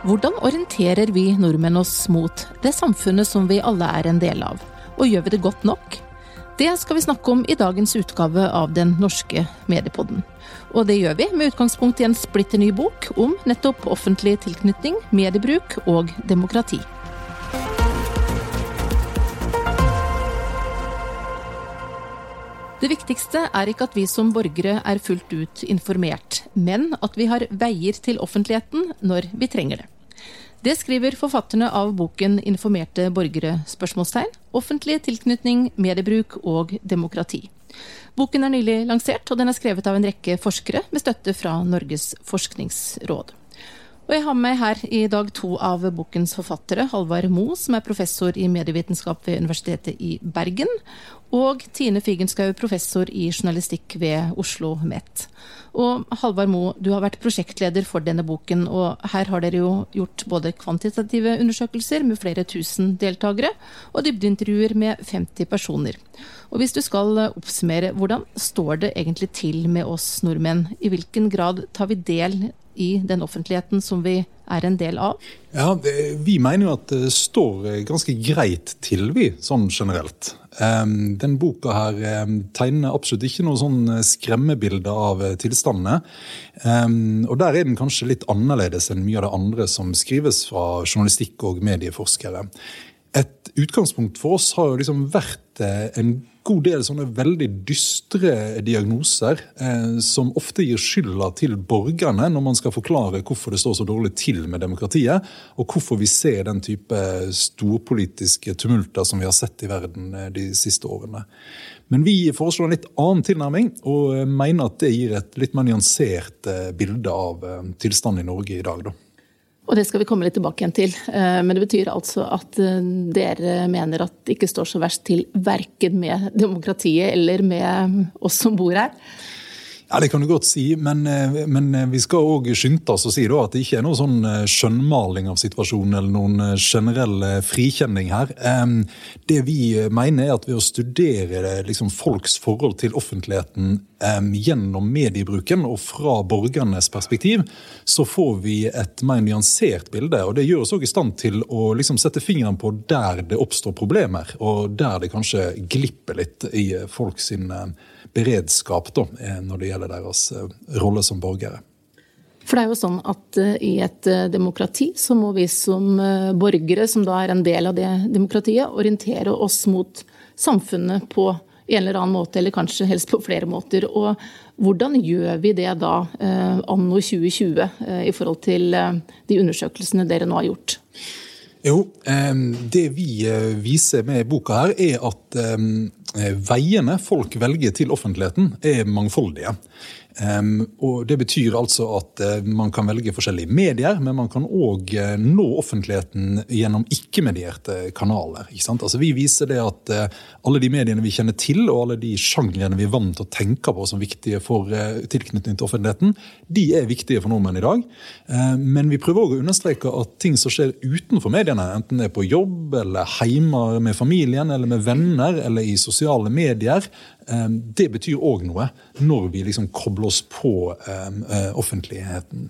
Hvordan orienterer vi nordmenn oss mot det samfunnet som vi alle er en del av? Og gjør vi det godt nok? Det skal vi snakke om i dagens utgave av Den norske mediepodden. Og det gjør vi med utgangspunkt i en splitter ny bok om nettopp offentlig tilknytning, mediebruk og demokrati. Det viktigste er ikke at vi som borgere er fullt ut informert, men at vi har veier til offentligheten når vi trenger det. Det skriver forfatterne av boken 'Informerte borgere?' spørsmålstegn, offentlig tilknytning, mediebruk og demokrati. Boken er nylig lansert, og den er skrevet av en rekke forskere med støtte fra Norges forskningsråd. Og jeg har med her i dag to av bokens forfattere. Halvard Moe, som er professor i medievitenskap ved Universitetet i Bergen. Og Tine Figenschou, professor i journalistikk ved Oslo MET. Og Halvard Moe, du har vært prosjektleder for denne boken, og her har dere jo gjort både kvantitative undersøkelser med flere tusen deltakere, og dybdeintervjuer med 50 personer. Og hvis du skal oppsummere, hvordan står det egentlig til med oss nordmenn? I hvilken grad tar vi del i den offentligheten som vi er en del av? Ja, Vi mener jo at det står ganske greit til, vi, sånn generelt. Um, den boka her um, tegner absolutt ikke noe sånn skremmebilde av tilstandene. Um, og der er den kanskje litt annerledes enn mye av det andre som skrives fra journalistikk og medieforskere. Et utgangspunkt for oss har jo liksom vært eh, en god del sånne veldig dystre diagnoser eh, som ofte gir skylda til borgerne når man skal forklare hvorfor det står så dårlig til med demokratiet, og hvorfor vi ser den type storpolitiske tumulter som vi har sett i verden eh, de siste årene. Men vi foreslår en litt annen tilnærming, og eh, mener at det gir et litt mer nyansert eh, bilde av tilstanden i Norge i dag. da. Og det skal vi komme litt tilbake igjen til. Eh, men det betyr altså at eh, dere mener at det ikke står så verst til verken med demokratiet eller med oss som bor her? Ja, Det kan du godt si, men, eh, men vi skal òg skynde oss å si at det ikke er noe sånn eh, skjønnmaling av situasjonen eller noen eh, generell frikjenning her. Det vi mener er at ved å studere liksom, folks forhold til offentligheten gjennom mediebruken og fra borgernes perspektiv, så får vi et mer nyansert bilde. og Det gjør oss òg i stand til å liksom, sette fingeren på der det oppstår problemer, og der det kanskje glipper litt i folks sin beredskap da, eh, når det gjelder deres eh, rolle som borgere. For det er jo sånn at eh, I et demokrati så må vi som borgere, som da er en del av det demokratiet, orientere oss mot samfunnet på en eller annen måte, eller kanskje helst på flere måter. Og Hvordan gjør vi det da, anno 2020, i forhold til de undersøkelsene dere nå har gjort? Jo, det vi viser med boka her, er at veiene folk velger til offentligheten, er mangfoldige. Og Det betyr altså at uh, man kan velge forskjellige medier, men man kan òg eh, nå offentligheten gjennom ikke-medierte kanaler. Ikke altså Vi viser det at alle de mediene vi kjenner til, og alle de sjangrene vi er vant til å tenke på som viktige for tilknytning til offentligheten, de er viktige for nordmenn i dag. men vi prøver òg å understreke at ting som skjer utenfor mediene, enten det er på jobb eller hjemme med familien eller med venner eller i sosiale medier, det betyr òg noe når vi liksom kobler oss på eh, offentligheten.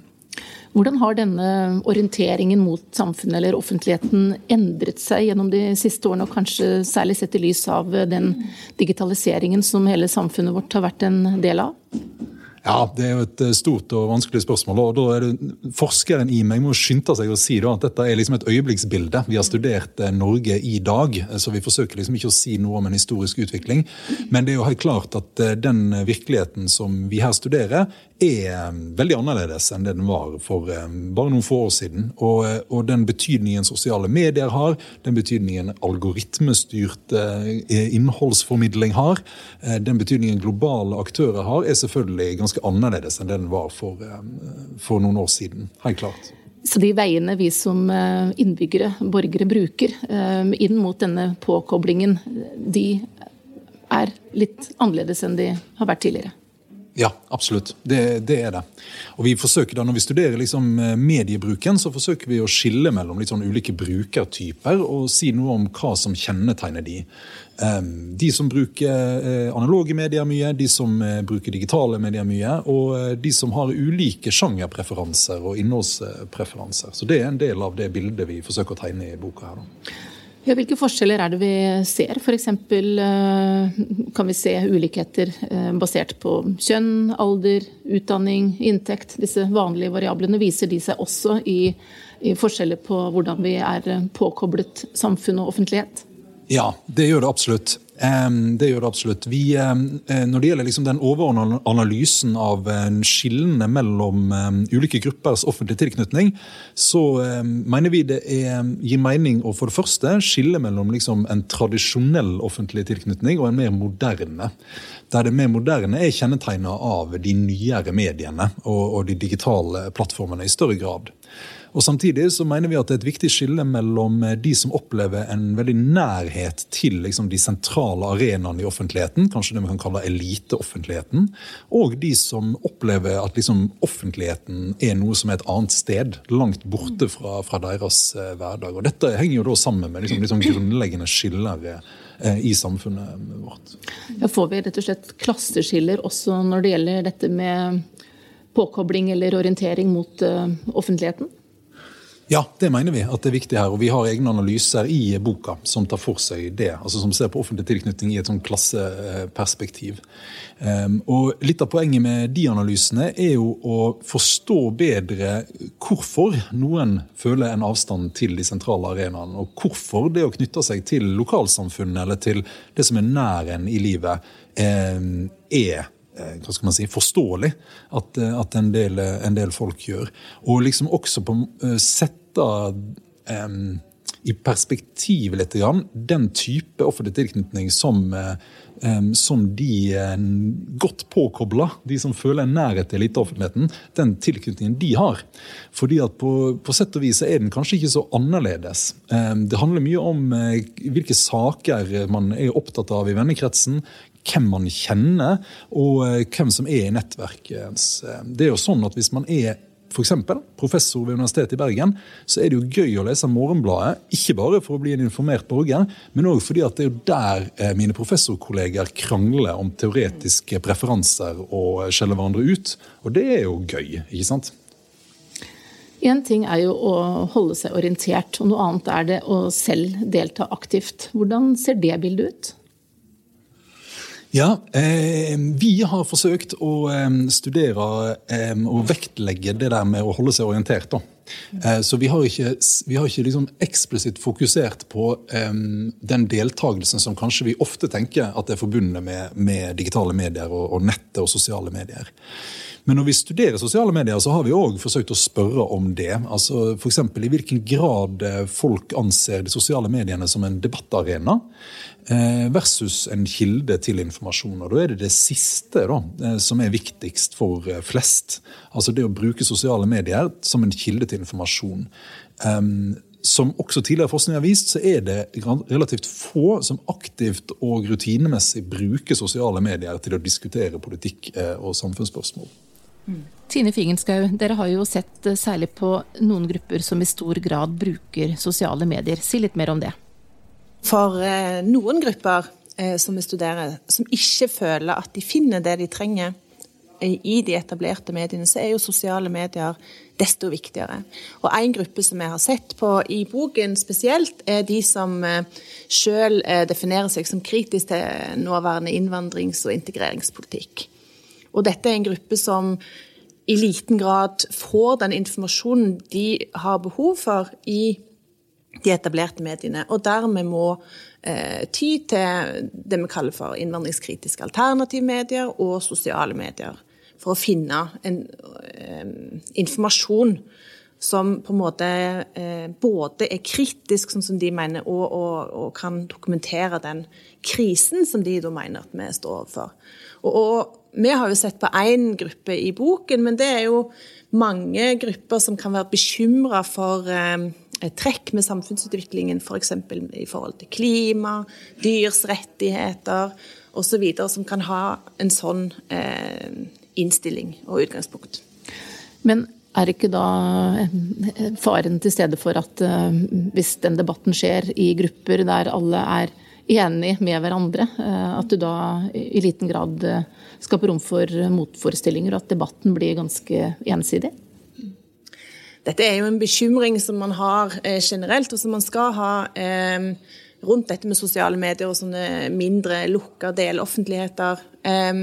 Hvordan har denne orienteringen mot samfunnet eller offentligheten endret seg gjennom de siste årene, og kanskje særlig sett i lys av den digitaliseringen som hele samfunnet vårt har vært en del av? Ja, Det er jo et eh, stort og vanskelig spørsmål. og da er det Forskeren i meg må skynde seg å si da, at dette er liksom et øyeblikksbilde. Vi har studert eh, Norge i dag, eh, så vi forsøker liksom ikke å si noe om en historisk utvikling. Men det er jo helt klart at den virkeligheten som vi her studerer, er veldig annerledes enn det den var for bare noen få år siden. Og, og den betydningen sosiale medier har, den betydningen algoritmestyrt innholdsformidling har, den betydningen globale aktører har, er selvfølgelig ganske ganske annerledes enn den var for, eh, for noen år siden. Helt klart. Så de veiene vi som eh, innbyggere, borgere, bruker eh, inn mot denne påkoblingen, de er litt annerledes enn de har vært tidligere? Ja, absolutt. Det, det, er det. Og vi forsøker da, Når vi studerer liksom eh, mediebruken, så forsøker vi å skille mellom litt sånn ulike brukertyper og si noe om hva som kjennetegner de. De som bruker eh, analoge medier mye, de som eh, bruker digitale medier mye, og de som har ulike sjangerpreferanser og innholdspreferanser. Så Det er en del av det bildet vi forsøker å tegne i boka. her. da. Ja, hvilke forskjeller er det vi ser? F.eks. Eh, kan vi se ulikheter eh, basert på kjønn, alder, utdanning, inntekt. Disse vanlige variablene viser de seg også i, i forskjeller på hvordan vi er påkoblet samfunn og offentlighet? Ja, det gjør det absolutt. Det gjør det absolutt. Vi, eh, når det gjelder liksom den overordnede analysen av skillene mellom ulike gruppers offentlige tilknytning, så mener vi det er, gir mening å for det første skille mellom liksom en tradisjonell offentlig tilknytning og en mer moderne. Der det mer moderne er kjennetegna av de nyere mediene og, og de digitale plattformene i større grad. Og Samtidig så mener vi at det er et viktig skille mellom eh, de som opplever en veldig nærhet til liksom, de sentrale arenaene i offentligheten, kanskje det vi kan kalle eliteoffentligheten, og de som opplever at liksom, offentligheten er noe som er et annet sted, langt borte fra, fra deres eh, hverdag. Og Dette henger jo da sammen med liksom, liksom grunnleggende skiller eh, i samfunnet vårt. Ja, får vi rett og slett klasseskiller også når det gjelder dette med påkobling eller orientering mot uh, offentligheten? Ja, det mener vi at det er viktig her. Og vi har egne analyser i boka som tar for seg det. altså Som ser på offentlig tilknytning i et sånn klasseperspektiv. Um, og Litt av poenget med de analysene er jo å forstå bedre hvorfor noen føler en avstand til de sentrale arenaene. Og hvorfor det å knytte seg til lokalsamfunnet eller til det som er nær en i livet, um, er eh, hva skal man si, forståelig at, at en, del, en, del, folk gjør. Og liksom også på sett sette um, i perspektiv litt grann, den type offentlig tilknytning som, um, som de um, godt påkobla, de som føler en nærhet til eliteoffentligheten, den tilknytningen de har. Fordi at på, på, sett og vis er den kanskje ikke så annerledes. Um, det handler mye om uh, hvilke saker man er opptatt av i vennekretsen, hvem man kjenner, og uh, hvem som er i nettverket. Det er jo sånn at Hvis man er f.eks. professor ved Universitetet i Bergen, så er det jo gøy å lese Morgenbladet. Ikke bare for å bli en informert borger, men òg fordi at det er der eh, mine professorkolleger krangler om teoretiske preferanser og skjeller hverandre ut. Og det er jo gøy, ikke sant? Én ting er jo å holde seg orientert, og noe annet er det å selv delta aktivt. Hvordan ser det bildet ut? Ja, eh, Vi har forsøkt å eh, studere eh, og vektlegge det der med å holde seg orientert. Eh, så vi har ikke, vi har ikke liksom eksplisitt fokusert på eh, den deltakelsen som kanskje vi ofte tenker at er forbundet med, med digitale medier og, og nettet og sosiale medier. Men når vi studerer sosiale medier, så har vi òg forsøkt å spørre om det. Altså F.eks. i hvilken grad eh, folk anser de sosiale mediene som en debattarena. Eh, versus en kilde til informasjon. Og Da er det det siste da, eh, som er viktigst for flest. Altså det å bruke sosiale medier som en kilde til informasjon. Som også tidligere forskning har vist, så er det relativt få som aktivt og rutinemessig bruker sosiale medier til å diskutere politikk og samfunnsspørsmål. Tine Fingenskau, dere har jo sett særlig på noen grupper som i stor grad bruker sosiale medier. Si litt mer om det. For eh, noen grupper eh, som vi studerer, som ikke føler at de finner det de trenger eh, i de etablerte mediene, så er jo sosiale medier desto viktigere. Og En gruppe som jeg har sett på i boken spesielt, er de som sjøl definerer seg som kritisk til nåværende innvandrings- og integreringspolitikk. Og dette er en gruppe som i liten grad får den informasjonen de har behov for i de etablerte mediene, og dermed må eh, ty til det vi kaller for innvandringskritiske alternativmedier og sosiale medier, for å finne en eh, informasjon som på en måte eh, både er kritisk, sånn som de mener, og, og, og, kan dokumentere den krisen som de da mener at vi står overfor. Og, og vi har jo sett på én gruppe i boken, men det er jo mange grupper som kan være bekymra for eh, trekk med samfunnsutviklingen, f.eks. For i forhold til klima, dyrs rettigheter osv., som kan ha en sånn eh, innstilling og utgangspunkt. Men er ikke da faren til stede for at hvis den debatten skjer i grupper der alle er enig med hverandre, at du da i liten grad skaper rom for motforestillinger, og at debatten blir ganske ensidig? Dette er jo en bekymring som man har eh, generelt, og som man skal ha eh, rundt dette med sosiale medier og sånne mindre lukka deloffentligheter. Eh,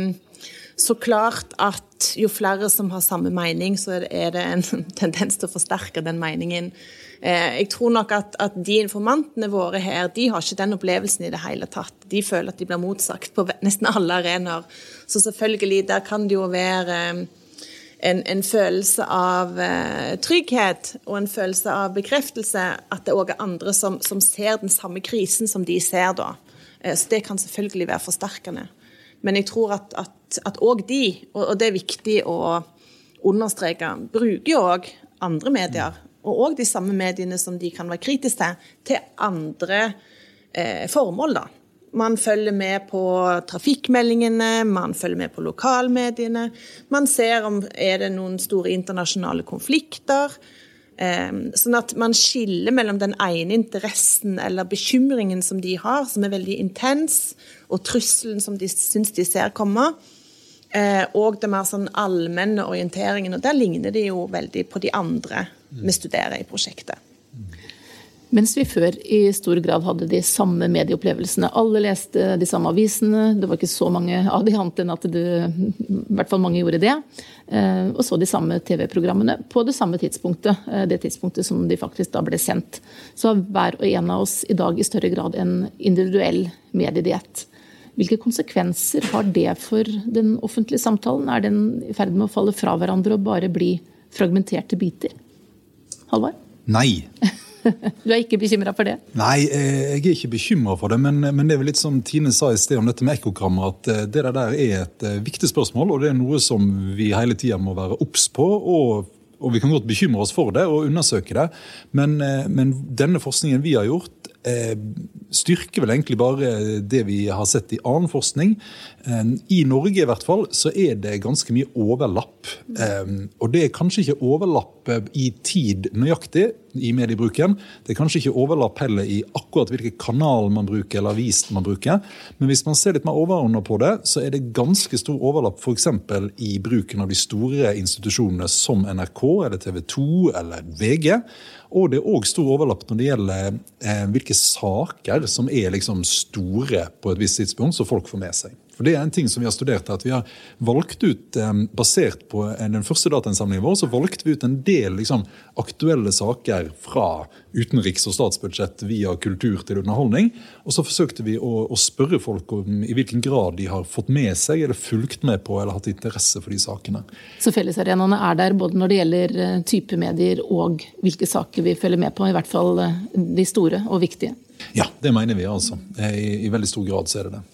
så klart at jo flere som har samme mening, så er det en tendens til å forsterke den meningen. Eh, jeg tror nok at, at, de informantene våre her, de har ikke den opplevelsen i det hele tatt. De føler at de blir motsagt på nesten alle arenaer. Så selvfølgelig, der kan det jo være en, en, følelse av uh, trygghet og en følelse av bekreftelse. At det òg er andre som, som, ser den samme krisen som de ser da. Så det kan selvfølgelig være forsterkende. Men jeg tror at òg de, og, og, det er viktig å understreke, bruker jo òg andre medier. Og òg de samme mediene som de kan være kritiske til, til andre eh, formål, da. Man følger med på trafikkmeldingene, man følger med på lokalmediene. Man ser om er det noen store internasjonale konflikter. Ehm, sånn at man skiller mellom den ene interessen eller bekymringen som de har, som er veldig intens, og trusselen som de syns de ser komme, eh, og den mer sånn allmenne orienteringen. Og der ligner de jo veldig på de andre vi studerer i prosjektet. Mens vi før i stor grad hadde de samme medieopplevelsene. Alle leste de samme avisene. Det var ikke så mange av de annet enn at det, i hvert fall mange gjorde det. Eh, og så de samme TV-programmene på det samme tidspunktet. Eh, det tidspunktet som de faktisk da ble sendt. Så hver og en av oss i dag i større grad en individuell mediediett. Hvilke konsekvenser har det for den offentlige samtalen? Er den i ferd med å falle fra hverandre og bare bli fragmenterte biter? Halvard? Nei. Du er ikke bekymra for det? Nei, eh, jeg er ikke bekymra for det. Men, men, det er vel litt som Tine sa i sted om dette med ekkokrammer, at eh, det der er et eh, viktig spørsmål. Og det er noe som vi hele tida må være obs på. og og vi kan godt bekymre oss for det og undersøke det, men, men denne forskningen vi har gjort, styrker vel egentlig bare det vi har sett i annen forskning. I Norge i hvert fall så er det ganske mye overlapp. Og det er kanskje ikke overlapp i tid nøyaktig i mediebruken. Det er kanskje ikke overlapp heller i akkurat hvilke kanal man bruker eller avis man bruker. Men hvis man ser litt mer overordna på det, så er det ganske stor overlapp f.eks. i bruken av de store institusjonene som NRK eller TV 2 eller VG. Og det er òg stor overlapp når det gjelder eh, hvilke saker som er liksom store på et visst tidspunkt, som folk får med seg. For det er en ting som Vi har studert at vi har valgt ut, eh, Basert på den første datainnsamlingen vår, så valgte vi ut en del liksom, aktuelle saker fra utenriks- og statsbudsjett via kultur til underholdning. Og så forsøkte vi å, å, spørre folk om i hvilken grad de har fått med seg eller fulgt med på eller hatt interesse for de sakene. Så fellesarenaene er der både når det gjelder eh, type medier og hvilke saker vi følger med på, i hvert fall eh, de store og viktige? Ja, det mener vi altså. I, i veldig stor grad så er det det.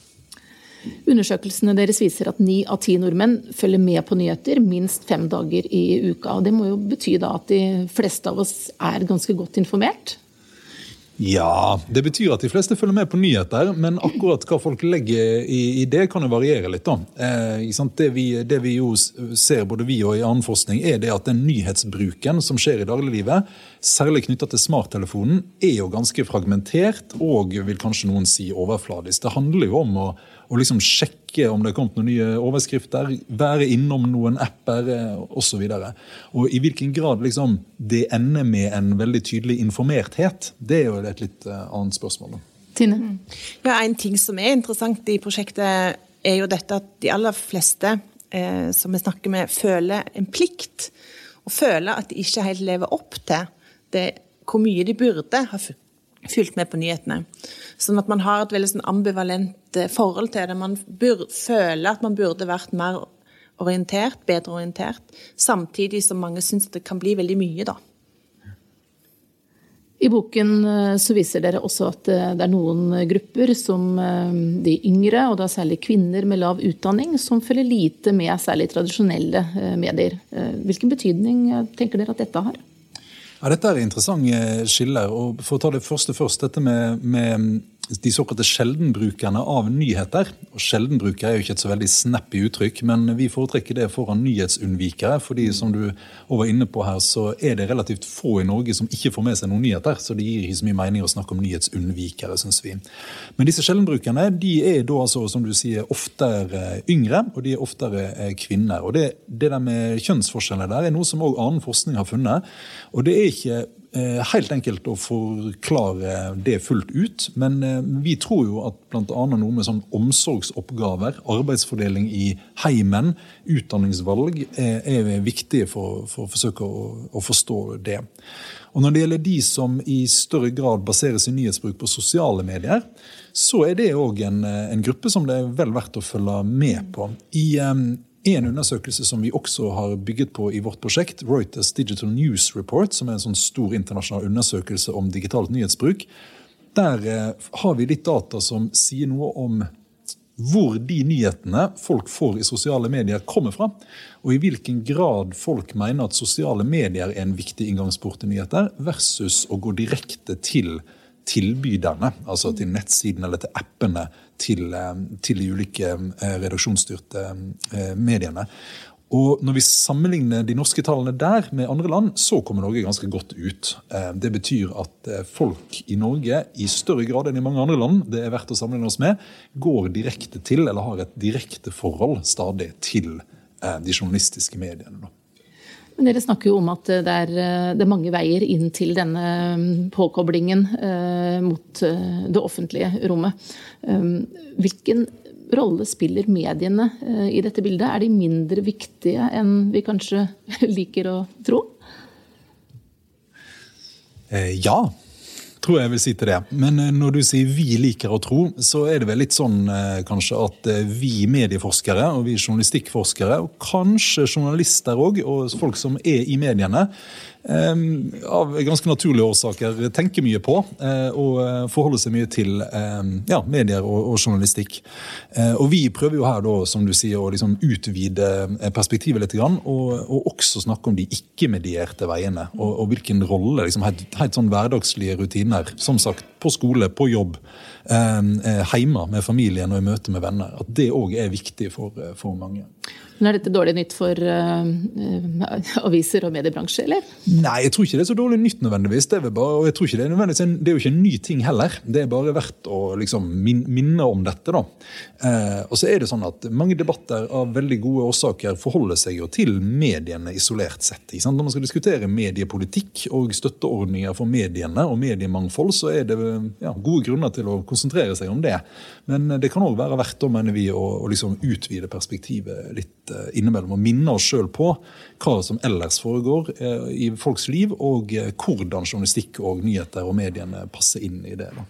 Undersøkelsene deres viser at ni av ti nordmenn følger med på nyheter minst fem dager i uka. og Det må jo bety da at de fleste av oss er ganske godt informert? Ja, det betyr at de fleste følger med på nyheter, men akkurat hva folk legger i, i det, kan jo variere litt. da. Eh, det, vi, det, vi, jo ser, både vi og i annen forskning, er det at den nyhetsbruken som skjer i dagliglivet, særlig knytta til smarttelefonen, er jo ganske fragmentert og vil kanskje noen si overfladisk. Det handler jo om å og liksom sjekke om det er kommet noen nye overskrifter, være innom noen apper osv. Og, og i hvilken grad liksom, det ender med en veldig tydelig informerthet, det er jo et litt uh, annet spørsmål. Tine? Ja, En ting som er interessant i prosjektet, er jo dette at de aller fleste eh, som vi snakker med, føler en plikt. Og føler at de ikke helt lever opp til det, hvor mye de burde ha fulgt med på nyhetene. Sånn at man har et veldig sånn ambivalent eh, forhold til det. Man burde, føler at man burde vært mer orientert, bedre orientert, samtidig som mange syns det kan bli veldig mye, da. I boken eh, så viser dere også at eh, det er noen grupper, som de yngre, og da særlig kvinner med lav utdanning, som følger lite med særlig tradisjonelle medier. Hvilken betydning tenker dere at dette har? Ja, Dette er interessante skiller. og For å ta det første først, dette med, med de såkalte sjeldenbrukerne av nyheter. Og Sjeldenbruker er jo ikke et så veldig snappy uttrykk, men vi foretrekker det foran nyhetsunnvikere. fordi som du var inne på her, så er det relativt få i Norge som ikke får med seg noen nyheter. Så det gir ikke så mye mening å snakke om nyhetsunnvikere, syns vi. Men disse sjeldenbrukerne de er da altså, som du sier, oftere yngre, og de er oftere eh, kvinner. Og det, det der med kjønnsforskjeller der er noe som òg annen forskning har funnet. Og det er ikke Eh, helt enkelt å forklare det fullt ut. Men eh, vi tror jo at bl.a. noe med sånn omsorgsoppgaver, arbeidsfordeling i heimen, utdanningsvalg, er, er viktig for, for, å forsøke å, å, forstå det. Og Når det gjelder de som i større grad baserer sin nyhetsbruk på sosiale medier, så er det òg en, en, gruppe som det er vel verdt å følge med på. I en undersøkelse som vi også har bygget på i vårt prosjekt, Reuters Digital News Report, som er en sånn stor internasjonal undersøkelse om digitalt nyhetsbruk, der eh, har vi litt data som sier noe om hvor de nyhetene folk får i sosiale medier, kommer fra. Og i hvilken grad folk mener at sosiale medier er en viktig inngangsport til nyheter, versus å gå direkte til tilbyderne, altså til nettsiden eller til appene til, eh, til de ulike eh, redaksjonsstyrte eh, mediene. Og Når vi sammenligner de norske tallene der med andre land, så kommer Norge ganske godt ut. Det betyr at folk i Norge i større grad enn i mange andre land det er verdt å sammenligne oss med, går direkte til, eller har et direkte forhold stadig til de journalistiske mediene. Men dere snakker jo om at det er, det er mange veier inn til denne mm, påkoblingen eh, mot eh, det offentlige rommet. Hvilken rolle spiller mediene eh, i dette bildet? Er de mindre viktige enn vi kanskje liker å tro? Eh, ja, tror jeg vil si til det. Men eh, når du sier 'vi liker å tro', så er det vel litt sånn eh, kanskje at eh, vi medieforskere og vi journalistikkforskere, og kanskje journalister òg, og folk som er i mediene, av ganske naturlige årsaker tenker mye på og forholder seg mye til ja, medier og, og, journalistikk. Og vi prøver jo her, da, som du sier, å liksom utvide perspektivet litt, og, og også snakke om de ikke-medierte veiene, og, og, hvilken rolle liksom, helt, helt sånn hverdagslige rutiner. Som sagt, på skole, på jobb, eh, hjemme med familien og i møte med venner. At det òg er viktig for, eh, for mange. Men Er dette dårlig nytt for uh, aviser og mediebransje, eller? Nei, jeg tror ikke det er så dårlig nytt nødvendigvis. Det er, bare, og jeg tror ikke det, er nødvendigvis en, det er jo ikke en ny ting heller. Det er bare verdt å liksom, minne om dette. da. Eh, og så er det sånn at Mange debatter av veldig gode årsaker forholder seg jo til mediene isolert sett. Ikke sant? Når man skal diskutere mediepolitikk og støtteordninger for mediene og mediemangfold, så er det ja, gode grunner til å konsentrere seg om det. Men det kan òg være verdt mener vi, å, å liksom utvide perspektivet litt Eh, innimellom Og minne oss sjøl på hva som ellers foregår eh, i folks liv, og eh, hvordan journalistikk og nyheter og mediene passer inn i det. Da.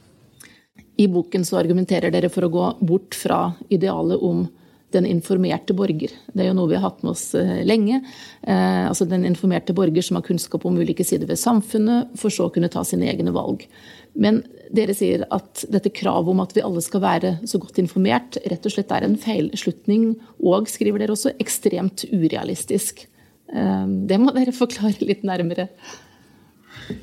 I boken så argumenterer dere for å gå bort fra idealet om den informerte borger. Det er jo noe vi har hatt med oss lenge. Eh, altså Den informerte borger som har kunnskap om ulike sider ved samfunnet, for så å kunne ta sine egne valg. Men dere sier at dette kravet om at vi alle skal være så godt informert, rett og slett er en feilslutning, og, skriver dere også, ekstremt urealistisk. Eh, det må dere forklare litt nærmere.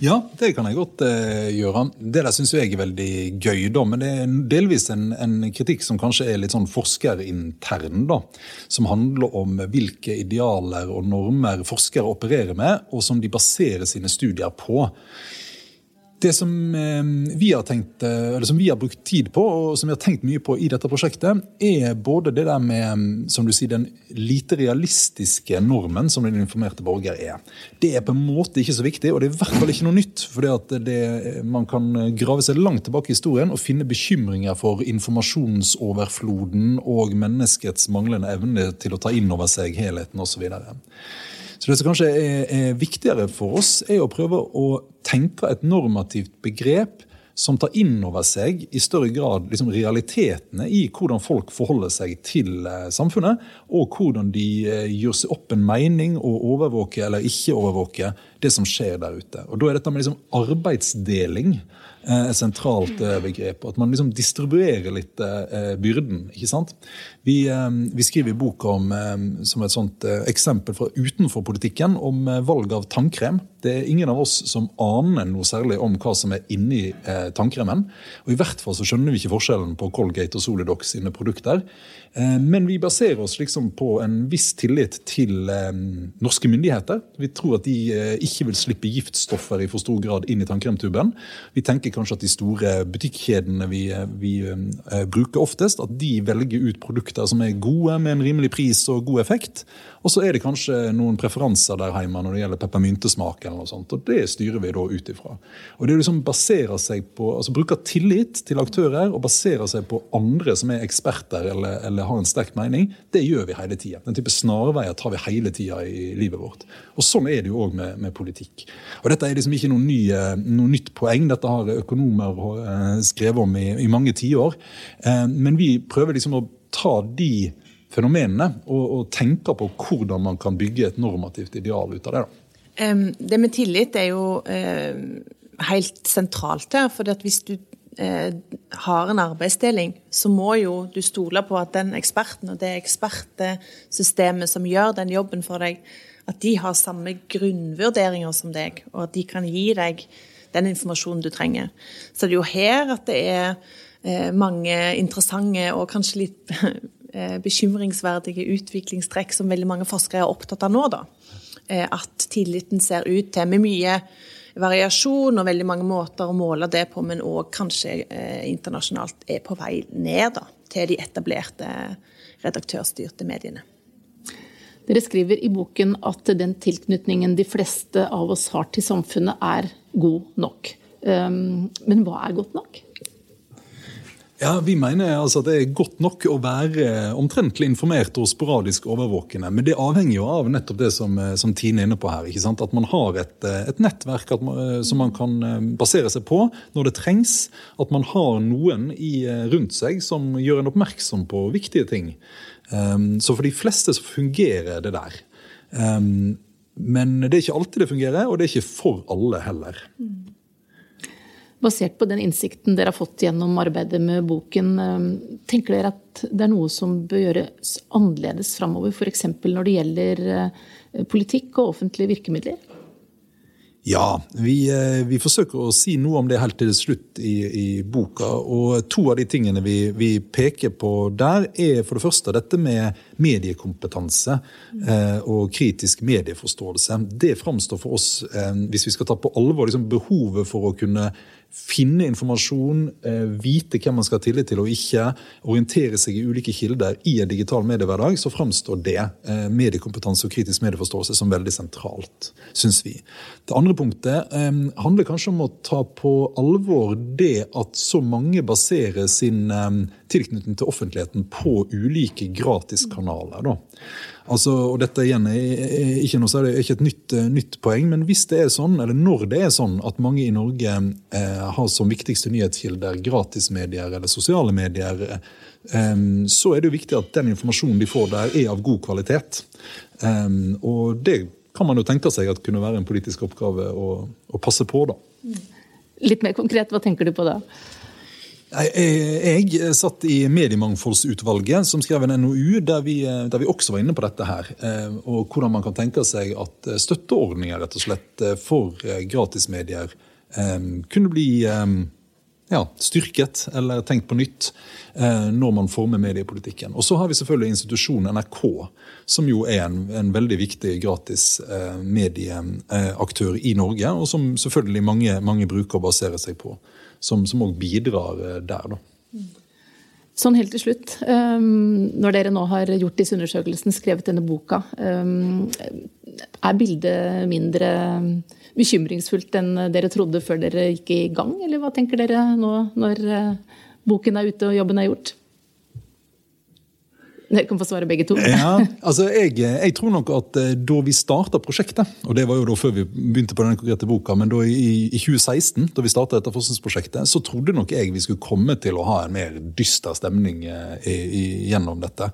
Ja, det kan jeg godt uh, gjøre. Det der syns jeg er veldig gøy, da. Men det er delvis en, en kritikk som kanskje er litt sånn forskerintern. da, Som handler om hvilke idealer og normer forskere opererer med, og som de baserer sine studier på. Det som eh, vi tenkt, eh, som vi har brukt tid på, og som vi har tenkt mye på i dette prosjektet, er både det der med mm, som du sier, den lite realistiske normen som den informerte borger er. Det er på en måte ikke så viktig, og det er i hvert fall ikke noe nytt. for Man kan grave seg langt tilbake i historien og finne bekymringer for informasjonsoverfloden og menneskets manglende evne til å ta inn over seg helheten osv. Så det som kanskje er, er, viktigere for oss, er å prøve å tenke et normativt begrep som tar inn over seg i større grad liksom, realitetene i hvordan folk forholder seg til eh, samfunnet, og hvordan de eh, gjør seg opp en mening og overvåker eller ikke overvåker det som skjer der ute. Og Da er dette med liksom, arbeidsdeling et sentralt eh, begrep. At man liksom distribuerer litt eh, byrden. ikke sant? Vi, vi skriver i boka om, som et sånt eksempel fra utenfor politikken om valg av tannkrem. Det er ingen av oss som aner noe særlig om hva som er inni tannkremen. Og i hvert fall så skjønner vi ikke forskjellen på Colgate og Solidox sine produkter. Eh, men vi baserer oss liksom på en viss tillit til eh, norske myndigheter. Vi tror at de eh, ikke vil slippe giftstoffer i for stor grad inn i tannkremtuben. Vi tenker kanskje at de store butikkjedene vi, vi bruker oftest, at de velger ut produkter som er gode med en rimelig pris og god effekt. Og så er det kanskje noen preferanser der hjemme når det gjelder peppermyntesmak. eller noe sånt, og Det styrer vi da ut ifra. Og det liksom baserer seg på, altså Bruker tillit til aktører og baserer seg på andre som er eksperter eller, eller har en sterk mening. Det gjør vi hele tida. Den type snarveier tar vi hele tida i livet vårt. Og Sånn er det jo òg med, med, politikk. Og Dette er liksom ikke noe, ny, noe nytt poeng. Dette har økonomer eh, skrevet om i, i mange tiår. Eh, men vi prøver liksom å ta de fenomenene, og, og tenker på hvordan man kan bygge et normativt ideal ut av det. Da. Det med tillit er jo helt sentralt her. for hvis du eh, har en arbeidsdeling, så må jo du stole på at den eksperten og det ekspertsystemet som gjør den jobben for deg, at de har samme grunnvurderinger som deg, og at de kan gi deg den informasjonen du trenger. Så det er jo her at det er mange interessante og kanskje litt Eh, bekymringsverdige utviklingstrekk som veldig mange forskere er opptatt av nå. da. Eh, at tilliten ser ut til med mye variasjon og veldig mange måter å måle det på, men òg kanskje eh, internasjonalt er på vei ned da, til de etablerte redaktørstyrte mediene. Dere skriver i boken at den tilknytningen de fleste av oss har til samfunnet, er god nok. Um, men hva er godt nok? Ja, Vi mener altså at det er godt nok å være omtrentlig informert og sporadisk overvåkende. Men det avhenger jo av nettopp det som, eh, som Tine er inne på her. ikke sant? At man har et, eh, et nettverk man, eh, som man kan basere seg på når det trengs. At man har noen i, rundt seg som gjør en oppmerksom på viktige ting. Um, så for de fleste så fungerer det der. Um, men det er ikke alltid det fungerer, og det er ikke for alle heller. Mm. Basert på den innsikten dere har fått gjennom arbeidet med boken, eh, tenker dere at det er noe som bør gjøres annerledes framover, f.eks. når det gjelder eh, politikk og offentlige virkemidler? Ja, vi, eh, vi, forsøker å si noe om det helt til slutt i, i boka. Og to av de tingene vi, vi, peker på der, er for det første dette med mediekompetanse eh, og kritisk medieforståelse. Det framstår for oss, eh, hvis vi skal ta på alvor liksom behovet for å kunne finne informasjon, eh, vite hvem man skal ha tillit til og ikke, orientere seg i ulike kilder i en digital mediehverdag, så framstår det, eh, mediekompetanse og kritisk medieforståelse, som veldig sentralt, syns vi. Det andre punktet eh, handler kanskje om å ta på alvor det at så mange baserer sin tilknytning til offentligheten på ulike gratiskanaler. Da. Altså, og dette igjen er ikke, noe, er ikke et nytt, eh, nytt, poeng, men hvis det er sånn, eller når det er sånn at mange i Norge eh, har som viktigste nyhetskilder gratismedier eller sosiale medier, eh, så er det jo viktig at den informasjonen de får der, er av god kvalitet. Eh, og det kan man jo tenke seg at kunne være en politisk oppgave å, å passe på, da. Litt mer konkret, hva tenker du på da? Jeg, jeg satt i Mediemangfoldsutvalget, som skrev en NOU der vi, der vi, også var inne på dette. her, eh, Og hvordan man kan tenke seg at eh, støtteordninger rett og slett eh, for gratismedier kunne bli ja, styrket eller tenkt på nytt når man former mediepolitikken. Og så har vi selvfølgelig institusjonen NRK, som jo er en, en veldig viktig gratis medieaktør i Norge, og som selvfølgelig mange, mange bruker å basere seg på som òg bidrar eh, der. da. Sånn helt til slutt, ehm, når dere nå har gjort disse undersøkelsene, skrevet denne boka, ehm, er bildet mindre bekymringsfullt enn dere trodde før dere gikk i gang, eller hva tenker dere nå når eh, boken er ute og jobben er gjort? Dere kan få svare begge to. ja, altså jeg, jeg, tror nok at eh, da vi starta prosjektet, og det var jo da før vi begynte på denne konkrete boka, men da i, i 2016, da vi starta dette forskningsprosjektet, så trodde nok jeg vi skulle komme til å ha en mer dyster stemning eh, i, i, gjennom dette.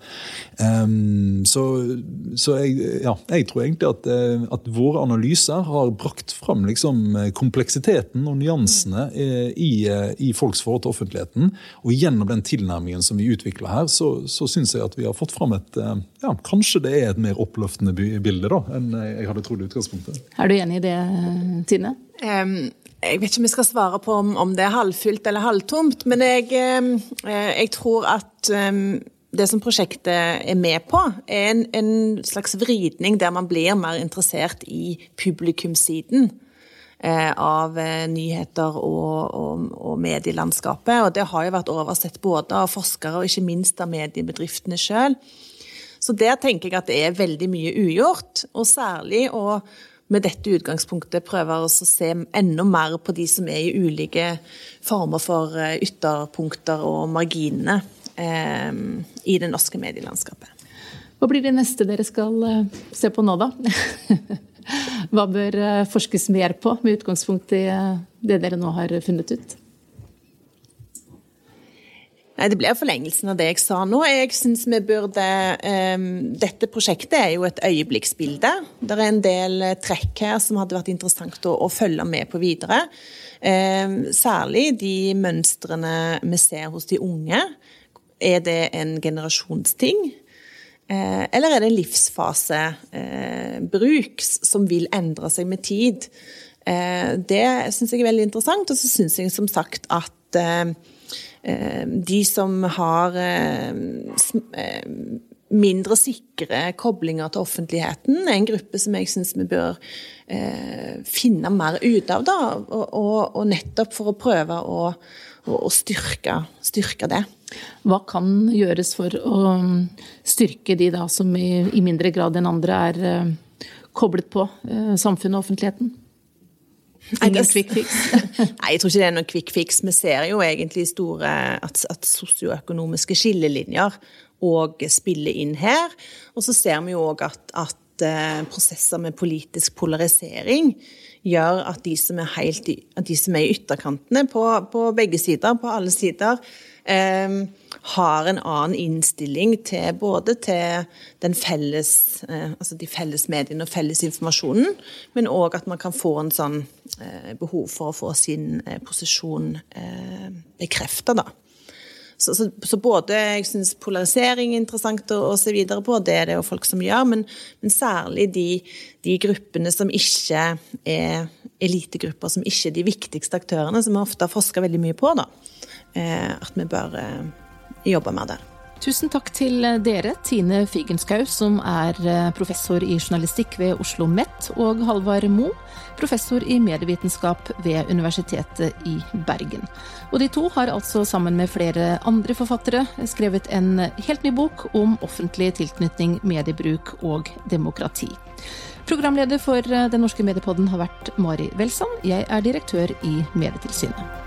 Um, så, så jeg, ja, jeg, tror egentlig at, eh, at, våre analyser har brakt fram liksom kompleksiteten og nyansene i, i, folks forhold til offentligheten. Og gjennom den tilnærmingen som vi utvikler her, så, så syns jeg at vi har fått fram et eh, ja, Kanskje det er et mer oppløftende bilde da, enn jeg hadde trodd i utgangspunktet. Er du enig i det, Tine? Um, Jeg vet ikke om jeg skal svare på om, om det er halvfylt eller halvtomt, men jeg, eh, jeg tror at det som prosjektet er med på, er en, en, slags vridning der man blir mer interessert i publikumssiden av eh, nyheter og, og, og, medielandskapet. Og det har jo vært oversett både av forskere og ikke minst av mediebedriftene sjøl. Så der tenker jeg at det er veldig mye ugjort, og særlig å med dette utgangspunktet prøver å se enda mer på de som er i ulike former for eh, ytterpunkter og marginene eh, i det norske medielandskapet. Hva blir det neste dere skal eh, se på nå, da? Hva bør eh, forskes mer på, med utgangspunkt i eh, det dere nå har funnet ut? Nei, Det blir forlengelsen av det jeg sa nå. Jeg synes vi burde um, Dette prosjektet er jo et øyeblikksbilde. Det er en del trekk her som hadde vært interessant å, å følge med på videre. Um, særlig de mønstrene vi ser hos de unge. Er det en generasjonsting? Eh, eller er det livsfasebruk eh, som vil endre seg med tid? Eh, det syns jeg er veldig interessant. Og så syns jeg som sagt at de som har mindre sikre koblinger til offentligheten, en gruppe som jeg syns vi bør finne mer ut av. Da, og, og, og nettopp for å prøve å, å styrke, styrke det. Hva kan gjøres for å styrke de da som i, i mindre grad enn andre er eh, koblet på eh, samfunnet og offentligheten? Ingen quick fix? Nei, jeg tror ikke det er noen quick fix. Vi ser jo egentlig store at, at sosioøkonomiske skillelinjer òg spiller inn her. Og så ser vi jo òg at, at uh, prosesser med politisk polarisering gjør at de som er, helt de som er i ytterkantene på, på begge sider, på alle sider, eh, har en annen innstilling til både til felles, eh, altså de felles mediene og felles informasjonen, men òg at man kan få en sånn eh, behov for å få sin eh, posisjon bekrefta, da. Så, så, så, både jeg syns polarisering er interessant å, å, se videre på, det er det jo folk som gjør, men, men særlig de, de, gruppene som ikke er elitegrupper, som ikke er de viktigste aktørene, som vi ofte har forska veldig mye på. da. Eh, at vi bør eh, jobbe med det. Tusen takk til dere, Tine Figenschou, som er eh, professor i journalistikk ved Oslo OsloMet, og Halvard Mo, professor i medievitenskap ved Universitetet i Bergen. Og de to har altså sammen med flere andre forfattere skrevet en helt ny bok om offentlig tilknytning, mediebruk og demokrati. Programleder for Den norske mediepodden har vært Mari Welsand. Jeg er direktør i Medietilsynet.